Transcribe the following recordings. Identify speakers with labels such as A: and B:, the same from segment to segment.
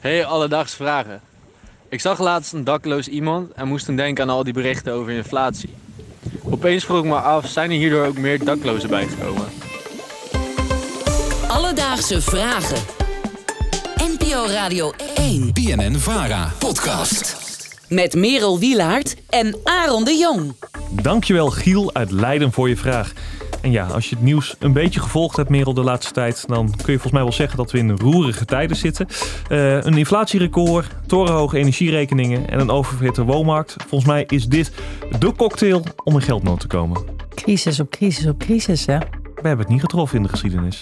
A: Hey, alledaagse vragen. Ik zag laatst een dakloos iemand en moest toen denken aan al die berichten over inflatie. Opeens vroeg ik me af, zijn er hierdoor ook meer daklozen bijgekomen?
B: Alledaagse vragen. NPO Radio 1
C: BNN Vara podcast.
B: met Merel Wielaert en Aaron de Jong.
D: Dankjewel Giel uit Leiden voor je vraag. En ja, als je het nieuws een beetje gevolgd hebt, Merel, de laatste tijd, dan kun je volgens mij wel zeggen dat we in roerige tijden zitten. Eh, een inflatierecord, torenhoge energierekeningen en een oververhitte woonmarkt. Volgens mij is dit de cocktail om in geldnood te komen.
E: Crisis op crisis op crisis, hè?
D: We hebben het niet getroffen in de geschiedenis.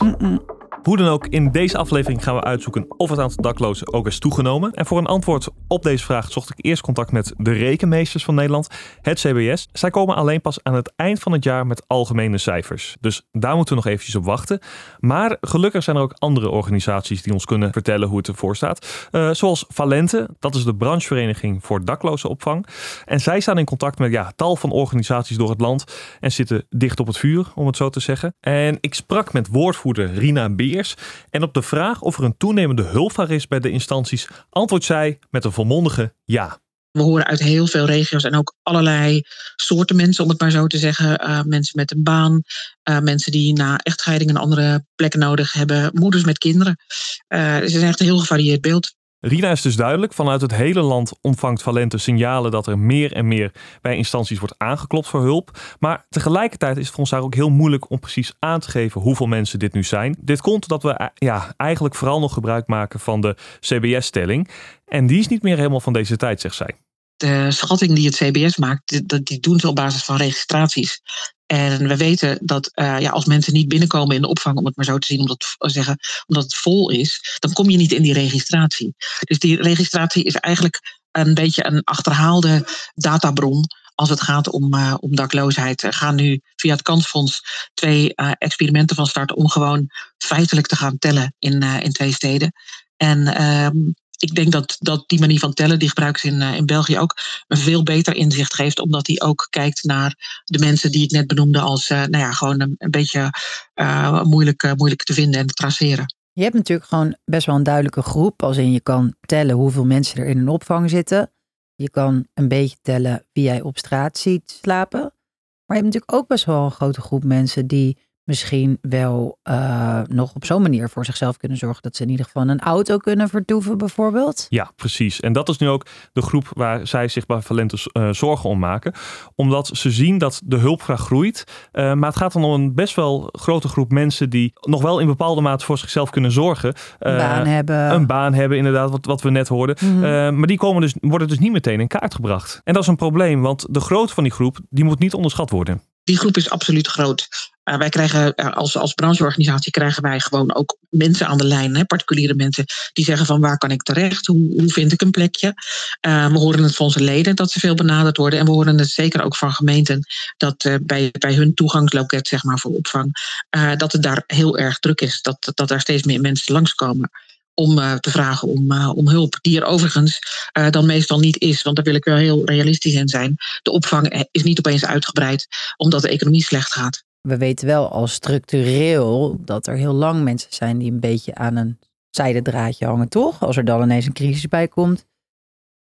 D: Hoe dan ook, in deze aflevering gaan we uitzoeken of het aantal daklozen ook is toegenomen. En voor een antwoord op deze vraag zocht ik eerst contact met de rekenmeesters van Nederland, het CBS. Zij komen alleen pas aan het eind van het jaar met algemene cijfers. Dus daar moeten we nog eventjes op wachten. Maar gelukkig zijn er ook andere organisaties die ons kunnen vertellen hoe het ervoor staat. Eh, zoals Valente, dat is de branchevereniging voor daklozenopvang. En zij staan in contact met ja, tal van organisaties door het land en zitten dicht op het vuur, om het zo te zeggen. En ik sprak met woordvoerder Rina En op de vraag of er een toenemende hulpvraag is bij de instanties, antwoordt zij met een volmondige ja.
F: We horen uit heel veel regio's en ook allerlei soorten mensen, om het maar zo te zeggen. Uh, mensen met een baan, uh, mensen die na echtscheiding een andere plek nodig hebben, moeders met kinderen. Het is echt een heel gevarieerd beeld.
D: Rina is dus duidelijk. Vanuit het hele land ontvangt Valente signalen dat er meer en meer bij instanties wordt aangeklopt voor hulp. Maar tegelijkertijd is het voor ons daar ook heel moeilijk om precies aan te geven hoeveel mensen dit nu zijn. Dit komt omdat we ja, eigenlijk vooral nog gebruik maken van de CBS-stelling. En die is niet meer helemaal van deze tijd, zegt zij.
F: De schatting die het CBS maakt, die, die doen ze op basis van registraties. En we weten dat uh, ja, als mensen niet binnenkomen in de opvang, om het maar zo te zien, omdat, zeggen, omdat het vol is, dan kom je niet in die registratie. Dus die registratie is eigenlijk een beetje een achterhaalde databron als het gaat om, uh, om dakloosheid. Er gaan nu via het Kansfonds twee experimenten van start om gewoon feitelijk te gaan tellen in, in twee steden. En um, ik denk dat, dat die manier van tellen, die gebruiken ze in, uh, in België ook, een veel beter inzicht geeft, omdat hij ook kijkt naar de mensen die ik net benoemde als uh, nou ja, gewoon een, beetje uh, moeilijk, moeilijk te vinden en te traceren.
E: Je hebt natuurlijk gewoon best wel een duidelijke groep, als in je kan tellen hoeveel mensen er in een opvang zitten. Je kan een beetje tellen wie jij op straat ziet slapen. Maar je hebt natuurlijk ook best wel een grote groep mensen die misschien wel uh, nog op zo'n manier voor zichzelf kunnen zorgen dat ze in ieder geval een auto kunnen vertoeven, bijvoorbeeld.
D: Ja, precies. En dat is nu ook de groep waar zij zich bij Valente uh, zorgen om maken. Omdat ze zien dat de hulpvraag groeit. Uh, maar het gaat dan om een best wel grote groep mensen die nog wel in bepaalde mate voor zichzelf kunnen zorgen.
E: Een baan hebben.
D: Een baan hebben, inderdaad, wat, wat we net hoorden. Mm -hmm. maar die komen dus, worden dus niet meteen in kaart gebracht. En dat is een probleem, want de grootte van die groep die moet niet onderschat worden.
F: Die groep is absoluut groot. Uh, wij krijgen als, als brancheorganisatie krijgen wij gewoon ook mensen aan de lijn, hè, particuliere mensen, die zeggen van waar kan ik terecht, hoe, hoe vind ik een plekje. Uh, we horen het van onze leden dat ze veel benaderd worden en we horen het zeker ook van gemeenten dat bij, bij hun toegangsloket zeg maar, voor opvang, dat het daar heel erg druk is, dat, dat er steeds meer mensen langskomen om uh, te vragen om, uh, om hulp. Die er overigens uh, dan meestal niet is. Want daar wil ik wel heel realistisch in zijn. De opvang is niet opeens uitgebreid omdat de economie slecht gaat.
E: We weten wel al structureel dat er heel lang mensen zijn die een beetje aan een zijdendraadje hangen, toch? Als er dan ineens een crisis bij komt.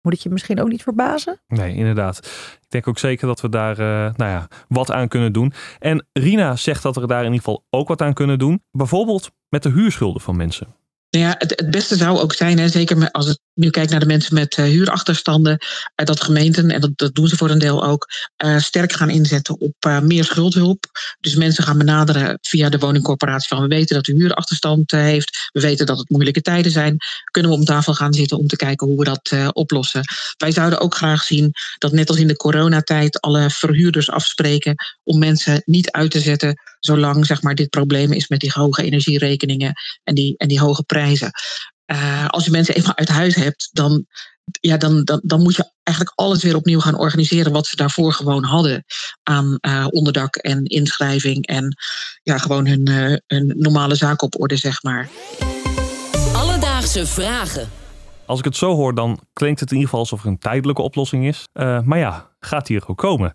E: Moet het je misschien ook niet verbazen?
D: Nee, inderdaad. Ik denk ook zeker dat we daar nou ja, wat aan kunnen doen. En Rina zegt dat we daar in ieder geval ook wat aan kunnen doen. Bijvoorbeeld met de huurschulden van mensen.
F: Ja, het, het, beste zou ook zijn, hè, zeker als het nu kijkt naar de mensen met uh, huurachterstanden, uh, dat gemeenten, en dat, dat, doen ze voor een deel ook, uh, sterk gaan inzetten op meer schuldhulp. Dus mensen gaan benaderen via de woningcorporatie van we weten dat u huurachterstand heeft, we weten dat het moeilijke tijden zijn, kunnen we om tafel gaan zitten om te kijken hoe we dat oplossen. Wij zouden ook graag zien dat net als in de coronatijd alle verhuurders afspreken om mensen niet uit te zetten zolang zeg maar, dit probleem is met die hoge energierekeningen en die, en die hoge prijzen. Uh, als je mensen eenmaal uit huis hebt, dan, ja, dan, dan, dan moet je eigenlijk alles weer opnieuw gaan organiseren wat ze daarvoor gewoon hadden aan uh, onderdak en inschrijving en ja, gewoon hun, uh, hun normale zaken op orde, zeg maar.
B: Alledaagse vragen.
D: Als ik het zo hoor, dan klinkt het in ieder geval alsof er een tijdelijke oplossing is. maar ja, gaat die er ook komen?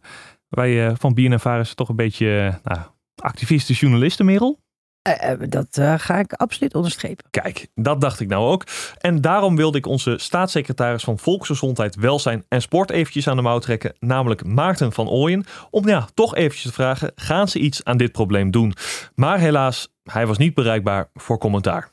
D: Wij van BNNVAR is toch een beetje nou, activiste journalisten, Merel?
E: Eh, eh, dat eh, ga ik absoluut onderstrepen.
D: Kijk, dat dacht ik nou ook. En daarom wilde ik onze staatssecretaris van Volksgezondheid, Welzijn en Sport eventjes aan de mouw trekken, namelijk Maarten van Ooyen, om ja, toch eventjes te vragen, gaan ze iets aan dit probleem doen? Maar helaas, hij was niet bereikbaar voor commentaar.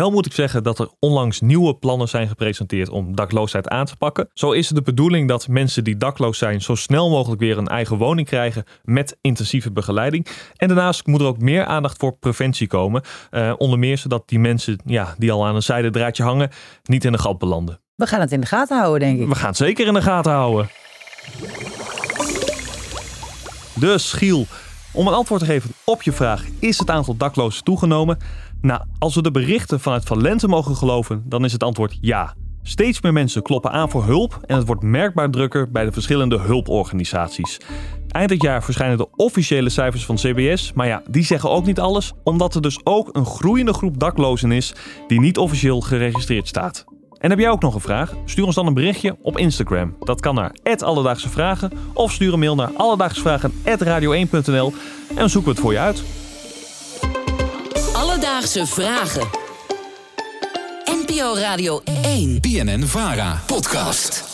D: Wel moet ik zeggen dat er onlangs nieuwe plannen zijn gepresenteerd om dakloosheid aan te pakken. Zo is het de bedoeling dat mensen die dakloos zijn zo snel mogelijk weer een eigen woning krijgen met intensieve begeleiding. En daarnaast moet er ook meer aandacht voor preventie komen. Uh, onder meer zodat die mensen ja, die al aan een zijdendraadje hangen niet in de gat belanden.
E: We gaan het in de gaten houden, denk ik.
D: We gaan het zeker in de gaten houden. Dus Giel, om een antwoord te geven op je vraag: is het aantal daklozen toegenomen? Nou, als we de berichten vanuit Valente mogen geloven, dan is het antwoord ja. Steeds meer mensen kloppen aan voor hulp en het wordt merkbaar drukker bij de verschillende hulporganisaties. Eind dit jaar verschijnen de officiële cijfers van CBS, maar ja, die zeggen ook niet alles, omdat er dus ook een groeiende groep daklozen is die niet officieel geregistreerd staat. En heb jij ook nog een vraag? Stuur ons dan een berichtje op Instagram. Dat kan naar Alledaagse Vragen of stuur een mail naar alledaagsvragen.radio1.nl en zoeken we het voor je uit.
B: Alledaagse Vragen. NPO Radio 1.
C: BNN Vara. Podcast.